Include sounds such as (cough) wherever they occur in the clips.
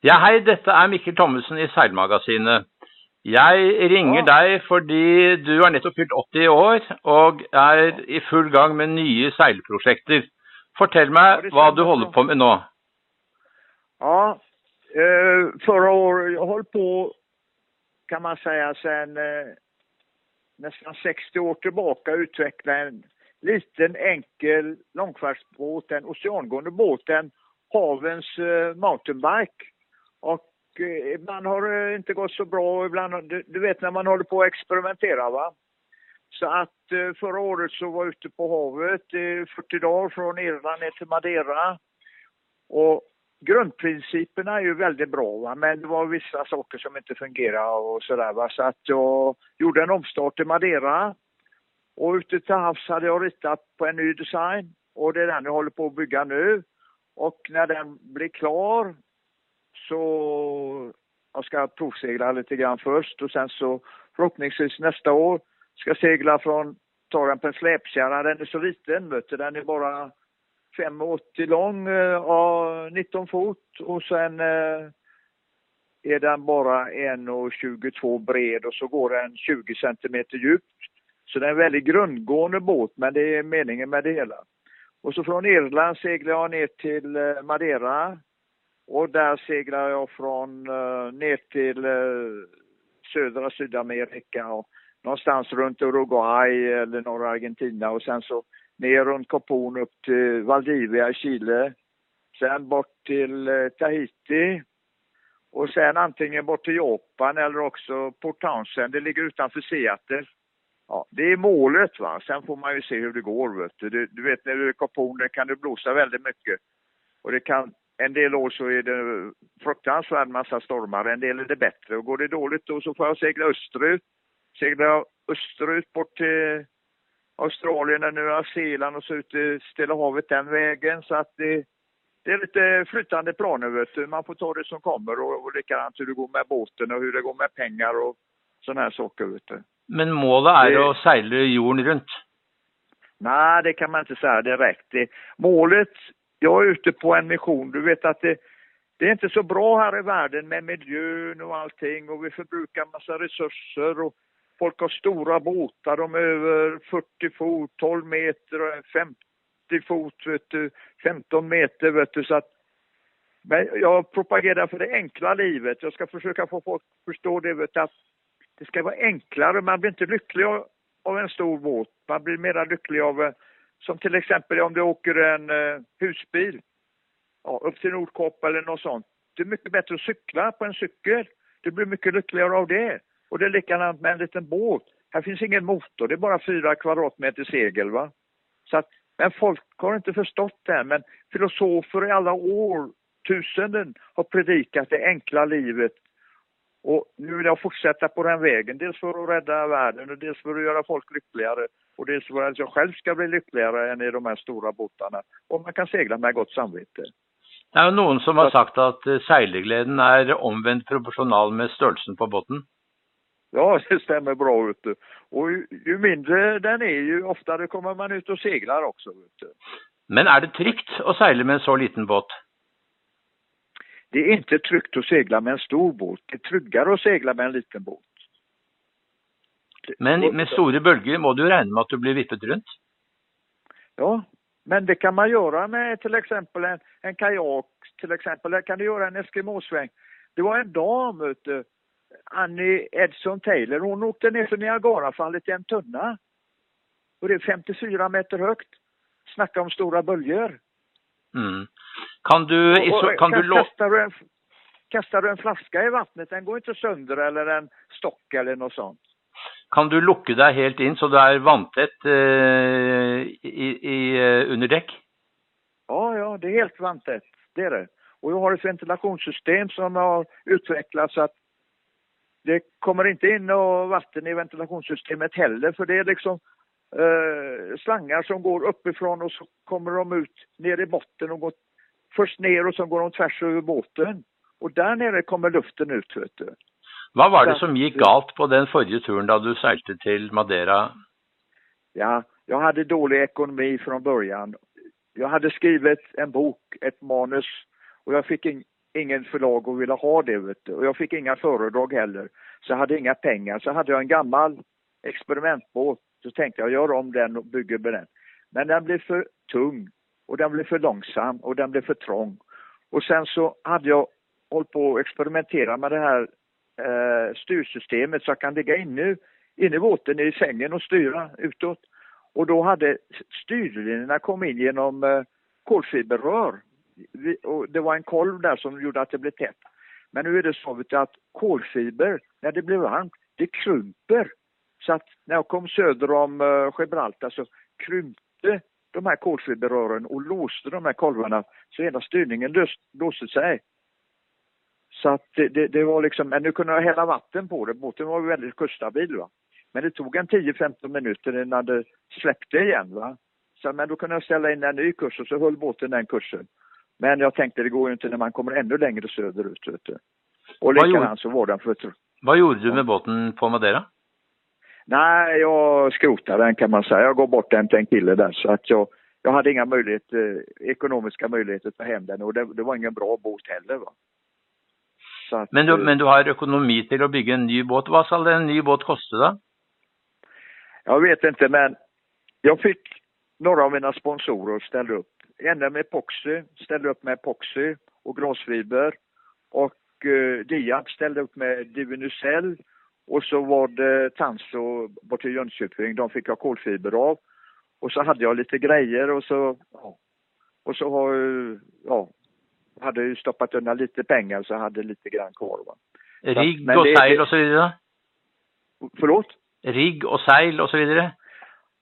Ja, hei, dette er Mikkel Thommessen i Seilmagasinet. Jeg ringer deg fordi du har nettopp fylt 80 år og er i full gang med nye seilprosjekter. Fortell meg hva du holder bra. på med nå. Ja, eh, förra året, jag höll på kan man säga sedan eh, nästan 60 år tillbaka utveckla en liten enkel långfärdsbåt, en oceangående båt, en havens eh, mountainbike. Och eh, ibland har det inte gått så bra, ibland, du, du vet när man håller på att experimentera va. Så att eh, förra året så var jag ute på havet eh, i 40 dagar från Irland ner till Madeira. Och grundprinciperna är ju väldigt bra va? men det var vissa saker som inte fungerade och sådär va. Så att jag gjorde en omstart i Madeira. Och ute till havs hade jag ritat på en ny design och det är den jag håller på att bygga nu. Och när den blir klar så jag ska provsegla lite grann först och sen så förhoppningsvis nästa år ska jag segla från, ta den på en släpkärra. Den är så liten vet du, den är bara 5,80 lång, eh, ja, 19 fot och sen eh, är den bara 1,22 bred och så går den 20 centimeter djupt. Så det är en väldigt grundgående båt men det är meningen med det hela. Och så från Irland seglar jag ner till eh, Madeira och där seglar jag från eh, ner till eh, södra Sydamerika och någonstans runt Uruguay eller norra Argentina och sen så ner runt Capon upp till Valdivia i Chile. Sen bort till eh, Tahiti. Och sen antingen bort till Japan eller också Port Townsend. Det ligger utanför Seattle. Ja, det är målet va. Sen får man ju se hur det går vet du. Du, du vet när du är i Capon där kan det blåsa väldigt mycket. Och det kan, en del år så är det fruktansvärd massa stormar, en del är det bättre. Och går det dåligt då så får jag segla österut. Seglar jag österut bort till Australien och Nya Zeeland och så ut i Stilla havet den vägen. Så att det, det är lite flytande planer vet du. Man får ta det som kommer och, och likadant hur det går med båten och hur det går med pengar och sådana här saker vet du. Men målet er Det- å seile jorden rundt. Nej, det kan man inte säga direkt. Det, målet, jag är ute på en mission. Du vet att det, det är inte så bra här i världen med miljön och allting och vi förbrukar massa resurser och folk har stora båtar, de är över 40 fot, 12 meter, och 50 fot, vet du, 15 meter, vet du, så att men jag propagerar för det enkla livet. Jag ska försöka få folk att förstå det, vet du, att det ska vara enklare. Man blir inte lycklig av- en stor båt. Man blir mera lycklig av, som till exempel om du åker en eh, husbil ja, upp till Nordkopp eller något sånt. Det är mycket bättre att cykla på en cykel. Du blir mycket lyckligare av det. Och det är likadant med en liten båt. Här finns ingen motor, det är bara fyra kvadratmeter segel. Va? Så att, men folk har inte förstått det. här. Men filosofer i alla årtusenden har predikat det enkla livet. Och nu vill jag fortsätta på den vägen. Dels för att rädda världen och dels för att göra folk lyckligare. Och dels för att jag själv ska bli lyckligare än i de här stora båtarna. Och man kan segla med gott samvete. Det jo noen som har sagt at eh, seilergleden er omvendt proporsjonal med størrelsen på båten. Ja, (laughs) det stämmer bra. Du. Och ju, ju mindre den är, ju oftare kommer man ut och seglar också. Du. Men er det trygt å seile med en så liten båt? Det är inte tryggt att segla med en stor båt. Det är tryggare att segla med en liten båt. Men med store bølger må du regne med at du blir vippet rundt? Ja, men det kan man göra med till exempel en, en kajak. Till exempel där kan du göra en Eskimosväng. Det var en dam, du, Annie Edson Taylor. Hon åkte ner för Niagarafallet i en tunna. Och det är 54 meter högt. Snacka om stora böljor. Mm. Kan du, Och- och kan du kastar, du en, kastar du en flaska i vattnet, den går inte sönder eller en stock eller något sånt. Kan du lukke deg helt inn så du er vanntett eh, i, i, eh, under däck? Ja, ja, det är helt vantätt. Det är det. Och jag har ett ventilationssystem som har utvecklats så att det kommer inte in vatten i ventilationssystemet heller för det är liksom eh, slangar som går uppifrån och så kommer de ut ner i botten och går först ner och så går de tvärs över båten. Och där nere kommer luften ut, vet du. Hva var det som gikk galt på den forrige turen da du seilte til Madeira? Ja, jag hade dålig ekonomi från början. Jag hade skrivit en bok, ett manus och jag fick in, ingen förlag och ville ha det vet du. Och jag fick inga föredrag heller. Så jag hade inga pengar. Så hade jag en gammal experimentbåt. Så tänkte jag gör om den och bygger med den. Men den blev för tung och den blev för långsam och den blev för trång. Och sen så hade jag hållit på att experimentera med det här eh, styrsystemet så jag kan ligga inne, inne i båten i sängen och styra utåt. Och då hade styrlinjerna kommit in genom eh, kolfiberrör. Och det var en kolv där som gjorde att det blev tätt. Men nu är det så att kolfiber, när det blir varmt, det krymper. Så att när jag kom söder om eh, Gibraltar så krympte de här kolfiberrören och låste de här kolvarna så hela styrningen löst, låste sig. Så att det, det, var liksom, men nu kunde jag hälla vatten på det. Båten var väldigt kuststabil va. Men det tog en 10-15 minuter innan det släppte igen va. Så, men då kunde jag ställa in en ny kurs och så höll båten den kursen. Men jag tänkte det går ju inte när man kommer ännu längre söderut. Vet du. Och likadant så var den för Vad gjorde du med båten på Madeira? Nej, jag skrotade den kan man säga. Jag går bort den till en kille där så att jag, jag hade inga möjligheter, ekonomiska möjligheter att ta hem den och det, det var ingen bra båt heller. Va? Att, men, du, men du har ekonomi till att bygga en ny båt. Vad ska en ny båt kosta då? Jag vet inte, men jag fick några av mina sponsorer att ställa upp. Med epoxy, ställde upp med epoxy och glasfiber. Och eh, Diab ställde upp med Divinusell. Och så var det Tanso bort till Jönköping, de fick jag kolfiber av. Och så hade jag lite grejer och så, ja. Och så har, ja, hade ju stoppat undan lite pengar så hade lite grann kvar. Va? Rigg och seil och så vidare? Förlåt? Rigg och seil och så vidare?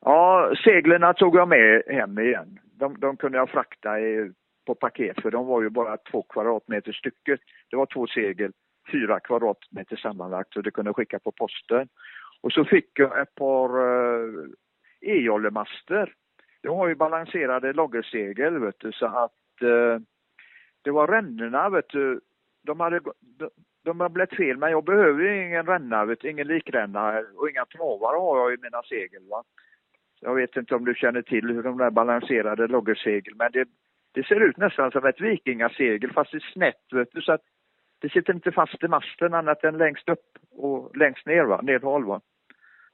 Ja, seglen tog jag med hem igen. De, de kunde jag frakta i, på paket för de var ju bara två kvadratmeter stycket. Det var två segel, fyra kvadratmeter sammanlagt så det kunde skicka på posten. Och så fick jag ett par uh, e-jollemaster. De har ju balanserade loggersegel vet du så att uh, det var rännorna, vet du. De hade, de, de hade blivit fel, men jag behöver ju ingen ränna, vet du, ingen likränna och inga travar har jag i mina segel. Va? Jag vet inte om du känner till hur de där balanserade loggersegel, men det, det ser ut nästan som ett vikingasegel fast det är snett, vet du, så att det sitter inte fast i masten annat än längst upp och längst ner, va, nedhåll. Va?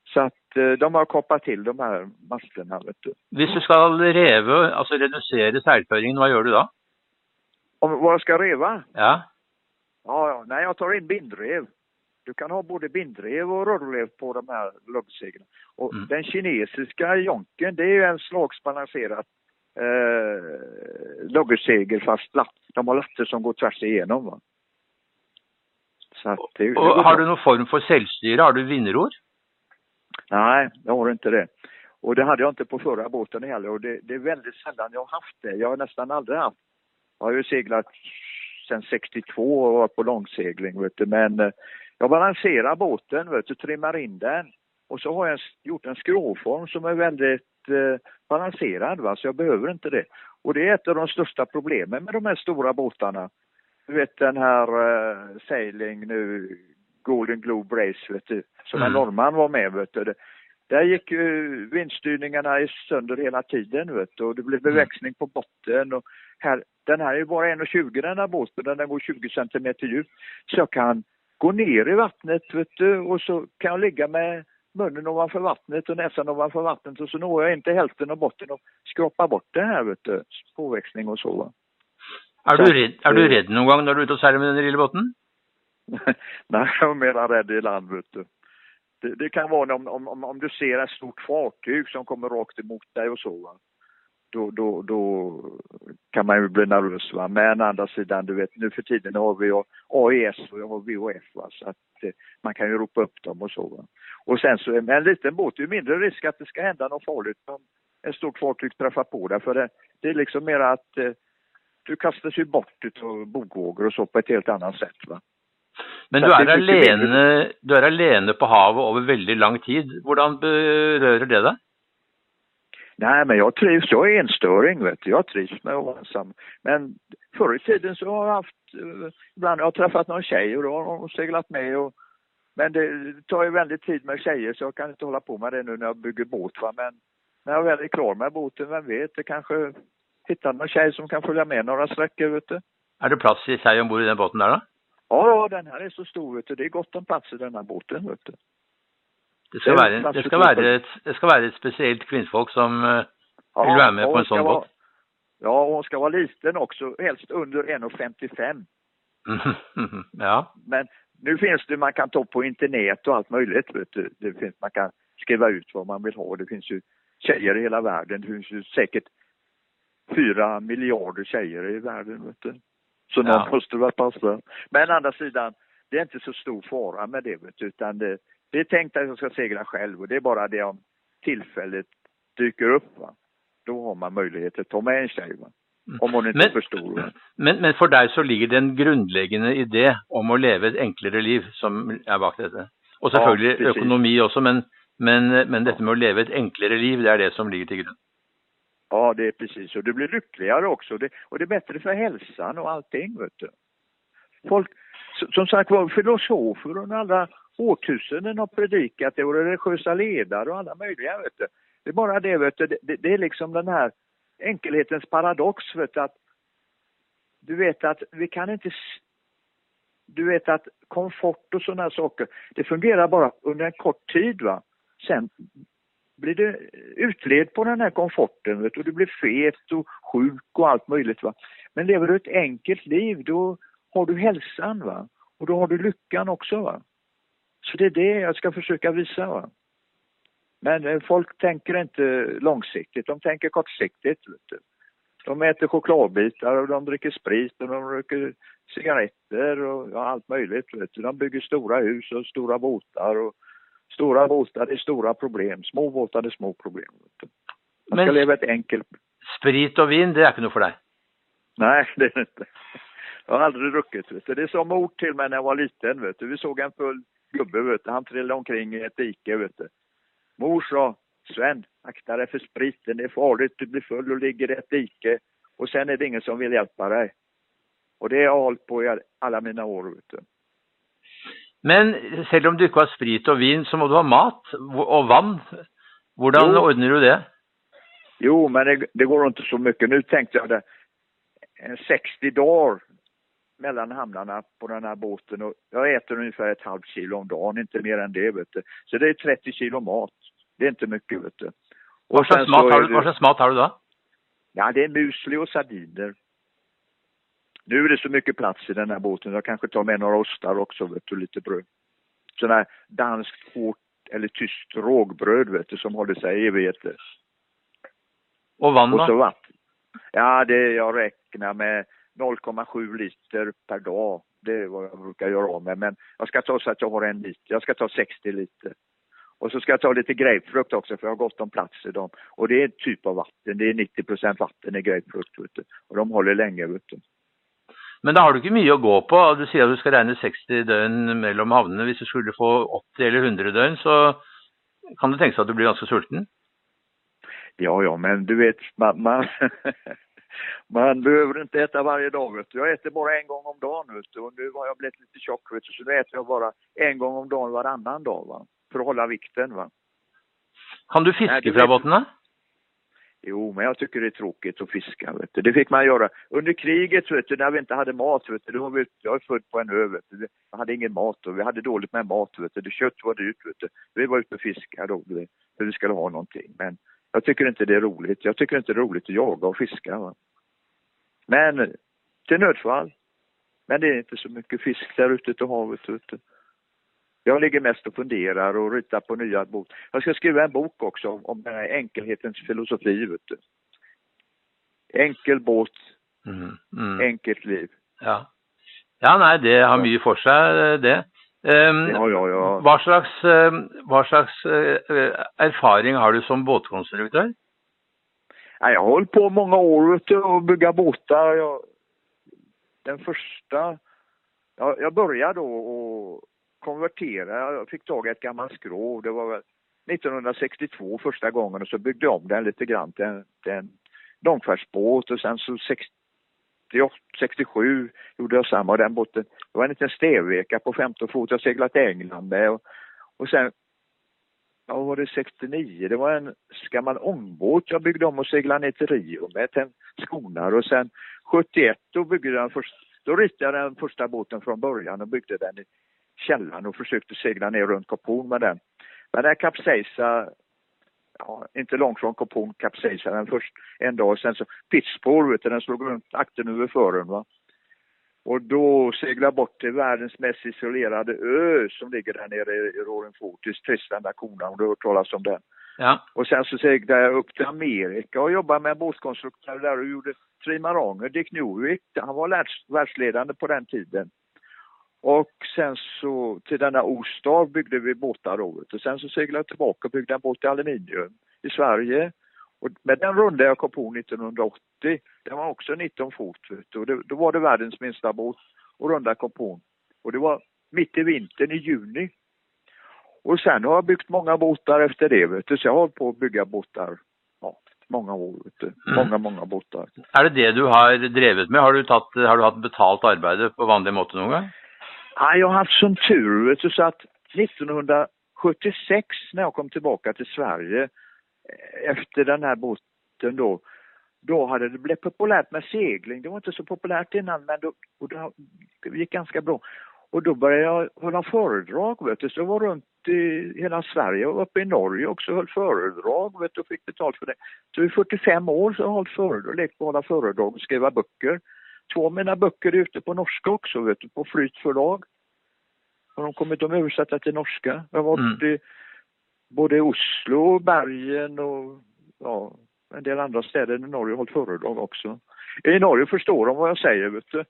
Så att eh, de har kapat till de här masterna, vet du. Om du ska reva, alltså reducera seilföringen, vad gör du då? Om vad jag ska reva? Ja. Ja, ja. Nej, jag tar in bindrev. Du kan ha både bindrev och rörlev på de här loggseglen. Och mm. den kinesiska jonken, det är ju en slagsbalanserad eh, loggersegel fast latt. De har latter som går tvärs igenom. Va? Så att det, och, och har du någon form för självstyre? Har du vinnerord? Nej, jag har inte det. Och det hade jag inte på förra båten heller och det, det är väldigt sällan jag har haft det. Jag har nästan aldrig haft jag har ju seglat sedan 62 och varit på långsegling vet du. Men eh, jag balanserar båten vet du, trimmar in den. Och så har jag gjort en skråform som är väldigt eh, balanserad va, så jag behöver inte det. Och det är ett av de största problemen med de här stora båtarna. Du vet den här uh, Sailing nu, Golden Globe Race vet du, som mm. en norrman var med vet du. Där gick ju vindstyrningarna sönder hela tiden vet du och det blev beväxning på botten och här, den här är bara 1,20 den här båten, den går 20 centimeter djup. Så jag kan gå ner i vattnet vet du, och så kan jag ligga med munnen ovanför vattnet och näsan ovanför vattnet och så når jag inte hälften av botten och skrapa bort det här vet du, påväxning och så. Är du, rädd, är du rädd någon gång när du är ute och säljer med den lilla båten? (laughs) Nej, jag är mer rädd i land vet du. Det, kan vara om, om, om du ser ett stort fartyg som kommer rakt emot dig och så. Va? Då, då, då kan man ju bli nervös. Va? Men å andra sidan, du vet, nu för tiden har vi AES och jag har VHF. Va? Så att eh, man kan ju ropa upp dem och så. Va? Och sen så, med en liten båt, det är mindre risk att det ska hända något farligt om ett stort fartyg träffar på dig. För det, det är liksom mer att eh, du kastas ju bort av bogvågor och så på ett helt annat sätt. Va? Men du är, alene, du är alene på havet över väldigt lång tid. Hur berör det dig? Nej, men jag trivs. Jag är enstöring, vet du. Jag trivs med att vara ensam. Men förr i tiden så har jag haft, eh, ibland har jag träffat någon tjej och då har hon seglat med och men det tar ju väldigt tid med tjejer så jag kan inte hålla på med det nu när jag bygger båt va. Men när jag väl är klar med båten, vem vet, det kanske hittar någon tjej som kan följa med några sträckor vet du. Är det plats i sig ombord i den båten där då? Ja, ja, den här är så stor vet du. Det är gott om plats i den här båten vet du. Det ska, Det plats det for skal to være, et, det skal være et spesielt kvinnfolk som eh, vill vara med på en ska sån vara- båt. Ja, hon ska vara liten också, helst under 1,55. (laughs) ja. Men nu finns det, man kan ta på internet och allt möjligt vet du. Det finns, man kan skriva ut vad man vill ha. Det finns ju tjejer i hela världen. Det finns ju säkert fyra miljarder tjejer i världen vet du. Så Ja. någon måste väl passa. Men å andra sidan, det är inte så stor fara med det vet utan det, det är tänkt att jag ska segla själv och det är bara det om tillfället dyker upp va. Då har man möjlighet att ta med en tjej va. Om hon inte Men- är för stor. Va? Men, men for deg så ligger det en grunnleggende idé om å leve et enklere liv som er bak dette. Og selvfølgelig Ja, precis. økonomi også, men, men, men dette med å leve et enklere liv, det er det som ligger til grunn. Ja, det är precis. Och du blir lyckligare också. Det, och det är bättre för hälsan och allting, vet du. Folk, som sagt var, filosofer under alla årtusenden har predikat det och religiösa ledare och alla möjliga, vet du. Det är bara det, vet du. Det, det, det är liksom den här enkelhetens paradox, vet du, att du vet att vi kan inte du vet att komfort och sådana saker, det fungerar bara under en kort tid va. Sen blir du utled på den här komforten vet du, och du blir fet och sjuk och allt möjligt va. Men lever du ett enkelt liv då har du hälsan va. Och då har du lyckan också va. Så det är det jag ska försöka visa va. Men eh, folk tänker inte långsiktigt, de tänker kortsiktigt. Vet du. De äter chokladbitar och de dricker sprit och de röker cigaretter och ja, allt möjligt. Vet du. De bygger stora hus och stora båtar och stora båtar är stora problem, små båtar är små problem. Man ska Men- leva ett enkelt... Sprit og vin, det ikke noe for deg. Nej, (laughs) det är det inte. Jag har aldrig druckit. Vet du. Det sa mor till mig när jag var liten. Vet du. Vi såg en full gubbe, vet du. han trillade omkring i ett dike. Vet du. Mor sa, Sven, akta dig för spriten, det är farligt, du blir full och ligger i ett dike. Och sen är det ingen som vill hjälpa dig. Och det har jag hållit på i alla mina år. Vet du. Men selv om du ikke har sprit og vin, så må du ha mat og vann. Hvordan Jo. ordner du det? Jo, men det, det går inte så mycket. Nu tänkte jag det, en 60 dagar mellan hamnarna på den här båten och jag äter ungefär ett halvt kilo om dagen, inte mer än det vet du. Så det är 30 kilo mat. Det är inte mycket vet du. Hva Och sen slags mat har du, slags mat har du da? Ja, det är musli och sardiner. Nu är det så mycket plats i den här båten. Jag kanske tar med några ostar också, vet du, lite bröd. Sån här danskt hårt eller tyskt rågbröd, vet du, som håller sig i evigheter. Og vann, Och så vatten. Ja, det jag räknar med 0,7 liter per dag. Det är vad jag brukar göra av med. Men jag ska ta så att jag har en liter. Jag ska ta 60 liter. Och så ska jag ta lite grapefrukt också för jag har gott om plats i dem. Och det är en typ av vatten. Det är 90 procent vatten i grapefrukt. Vet du. Och de håller länge. Vet du. Men da har du ikke mye å gå på. Du sier at du skal regne 60 døgn mellom havnene. Hvis du skulle få 80 eller 100 døgn, så kan det tenkes at du blir ganske sulten. Ja, ja, men du vet, man, man, (laughs) man behöver inte äta varje dag. Vet du. Jag äter bara en gång om dagen. Vet du. Och nu har jag blivit lite tjock. Vet du. Så nu äter jag bara en gång om dagen varannan dag. Va? För att hålla vikten. Va? Kan du Nej, fiske du fra vet- båten, da? Jo, men jag tycker det är tråkigt att fiska. Vet du. Det fick man göra. Under kriget, vet du, när vi inte hade mat, vet du, då var vi, jag är född på en ö, vet du. Jag hade ingen mat och vi hade dåligt med mat, vet du. Det kött var dyrt, vet du. Vi var ute och fiskade då, för vi skulle ha någonting. Men jag tycker inte det är roligt. Jag tycker inte det är roligt att jaga och fiska. Va? Men till nödfall. Men det är inte så mycket fisk där ute till havet, vet du. Jag ligger mest och funderar och ritar på nya bok. Jag ska skriva en bok också om, om den här enkelhetens filosofi, vet du. Enkel båt, Mm. Mm. enkelt liv. Ja. ja, nei, det har mye for seg, det. Um, Ja, ja, ja. Hva slags, eh, hva slags eh, erfaring har du som båtkonstruktør? Ja, jag har hållit på många år och bygga båtar. Jag, den första, jag, jag började då och konvertera. Jag fick tag i ett gammalt skrov. Det var 1962 första gången och så byggde jag om den lite grann till en, till en långfärdsbåt och sen så 68, 67 gjorde jag samma. Och den båten, det var en liten stevveka på 15 fot. Jag seglade till England med och, och sen Ja, var det 69? Det var en gammal ångbåt jag byggde om och seglade ner till Rio med till en skonare och sen 71 då byggde jag den först, Då ritade jag den första båten från början och byggde den i källaren och försökte segla ner runt Kopon med den. Men den kapsejsade, ja, inte långt från Kopon kapsejsade den först en dag. Sen så pitchspår, vet du, den slog runt akten över fören. Va? Och då seglade jag bort till världens mest isolerade ö som ligger där nere i Rorenfotis, Tristan da Cunha, om du har hört talas om den. Ja. Och sen så seglade jag upp till Amerika och jobbade med båtkonstruktör där och gjorde trimaranger. Dick Newick, han var världsledande på den tiden. Och sen så till denna Ostad byggde vi båtar då. Och sen så seglade jag tillbaka och byggde en båt i aluminium i Sverige. Och med den rundade jag kom på 1980. Den var också 19 fot. Och det, då var det världens minsta båt och runda kopon. Och det var mitt i vintern i juni. Och sen har jag byggt många båtar efter det vet du. Så jag har hållit på att bygga båtar ja, många år vet du. Mm. Många, många båtar. Är det det du har drivit med? Har du, tatt, har du haft betalt arbete på vanlig måte någon gång? Ja, jag har haft som tur vet du, så att 1976 när jag kom tillbaka till Sverige eh, efter den här båten då, då hade det blivit populärt med segling. Det var inte så populärt innan men då, och det gick ganska bra. Och då började jag hålla föredrag vet du, så jag var runt i hela Sverige och uppe i Norge också och höll föredrag vet du, och fick betalt för det. Så i 45 år så har jag hållit föredrag, lekt på att hålla föredrag och skriva böcker. Två av mina böcker är ute på norska också, vet du, på Flyt förlag. Och de kommer de översätta till norska. Jag har varit mm. i både Oslo, Bergen och ja, en del andra städer i Norge och hållit föredrag också. I Norge förstår de vad jag säger, vet du.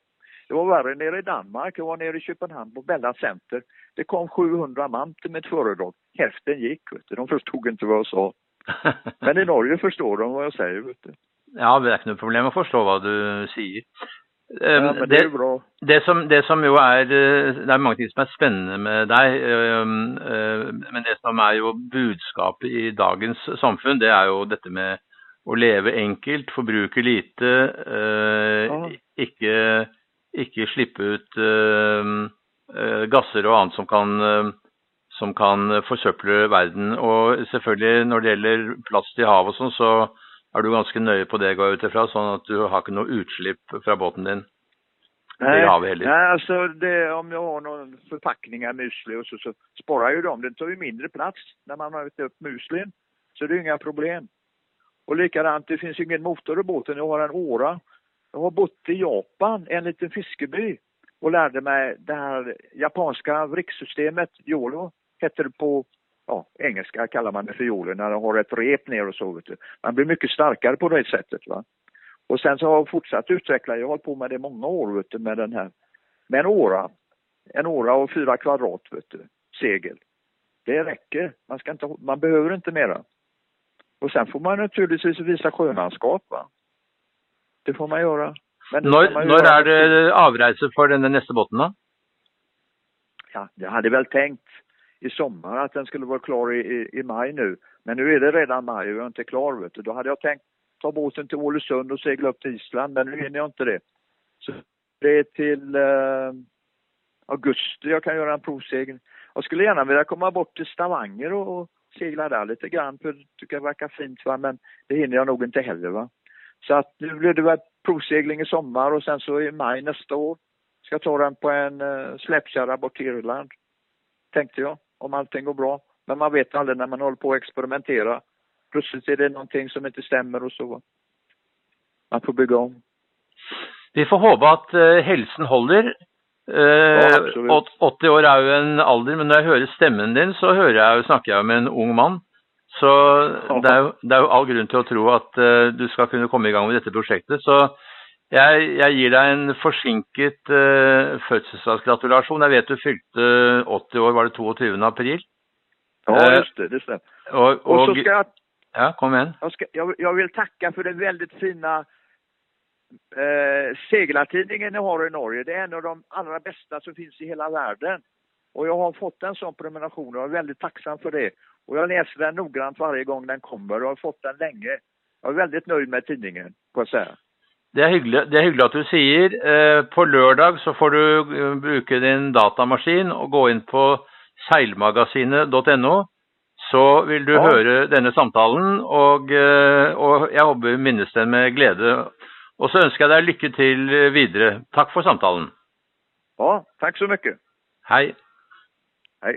Det var värre nere i Danmark. Jag var nere i Köpenhamn på Bella Center. Det kom 700 man till mitt föredrag. Hälften gick, vet du. De förstod inte vad jag sa. (laughs) Men i Norge förstår de vad jag säger, vet du. Ja, det är något problem att förstå vad du säger. Ja, ehm, det, det är bra. Det som, det som jo er eh, Det er mange ting som er spennende med deg, ehm, eh, men det som er jo budskapet i dagens samfunn, det er jo dette med å leve enkelt, forbruke lite, eh, ja. ikke, ikke slippe ut gasser og annet som kan, som kan forsøple verden. Og selvfølgelig når det gjelder plast i havet og sånn, så er du ganske nøye på det, går jeg ut ifra, sånn at du har ikke noe utslipp fra båten din? Nej, nej alltså det, om jag har någon förpackning av musli och så, så sparar ju de. Det tar ju mindre plats när man har upp muslin. Så det är inga problem. Och likadant, det finns ingen motor i båten. Jag har en åra. Jag har bott i Japan, en liten fiskeby och lärde mig det här japanska vricksystemet, YOLO, heter det på ja, engelska kallar man det för jolen, när det har ett rep ner och så. Vet du. Man blir mycket starkare på det sättet. Va? Och sen så har jag fortsatt utveckla, jag har hållit på med det många år vet du, med den här, med en åra. En åra och fyra kvadrat vet du, segel. Det räcker, man, ska inte, man behöver inte mera. Och sen får man naturligtvis visa sjömanskap va. Det får man göra. Men när, är det avresa för den nästa båten då? Ja, jag hade väl tänkt i sommar att den skulle vara klar i, i, i maj nu. Men nu är det redan maj och jag är inte klar vet du. Då hade jag tänkt ta båten till Ålesund och segla upp till Island, men nu hinner jag inte det. Så det är till eh, augusti jag kan göra en provsegling. Jag skulle gärna vilja komma bort till Stavanger och, och segla där lite grann, för det tycker jag verkar fint va, men det hinner jag nog inte heller va. Så att nu blir det väl provsegling i sommar och sen så i maj nästa år ska jag ta den på en eh, släpkärra bort till Irland. Tänkte jag, om allting går bra. Men man vet aldrig när man håller på att experimentera. Plötsligt är det någonting som inte stämmer och så. Man får bygga om. Vi får hoppas att uh, hälsan håller. Uh, ja, 80 år är ju en ålder, men när jag hör stämmen din så hör jag, snackar jag med en ung man. Så ja. det, är, det är all grund till att tro att uh, du ska kunna komma igång med detta projektet. Så jag, jag ger dig en försinket uh, födelsedagsgratulation. Jag vet du fyllde 80 år, var det 22 april? Ja, just det, det stämmer. Och, och, och så ska jag Ja, kom igen. Jag, ska, jag, jag vill tacka för den väldigt fina eh, seglartidningen ni har i Norge. Det är en av de allra bästa som finns i hela världen. Och jag har fått en sån prenumeration och jag är väldigt tacksam för det. Och jag läser den noggrant varje gång den kommer och har fått den länge. Jag är väldigt nöjd med tidningen, får jag säga. Det är hyggligt, det är hyggligt att du säger. Eh, på lördag så får du uh, bruka din datamaskin och gå in på seilmagasinet.no så vill du ja. høre denne samtalen, og, eh, og jeg håper vi minnes den med glede. Och så önskar jag dig lycka till vidare. Tack för samtalen. Ja, tack så mycket. Hej. Hej.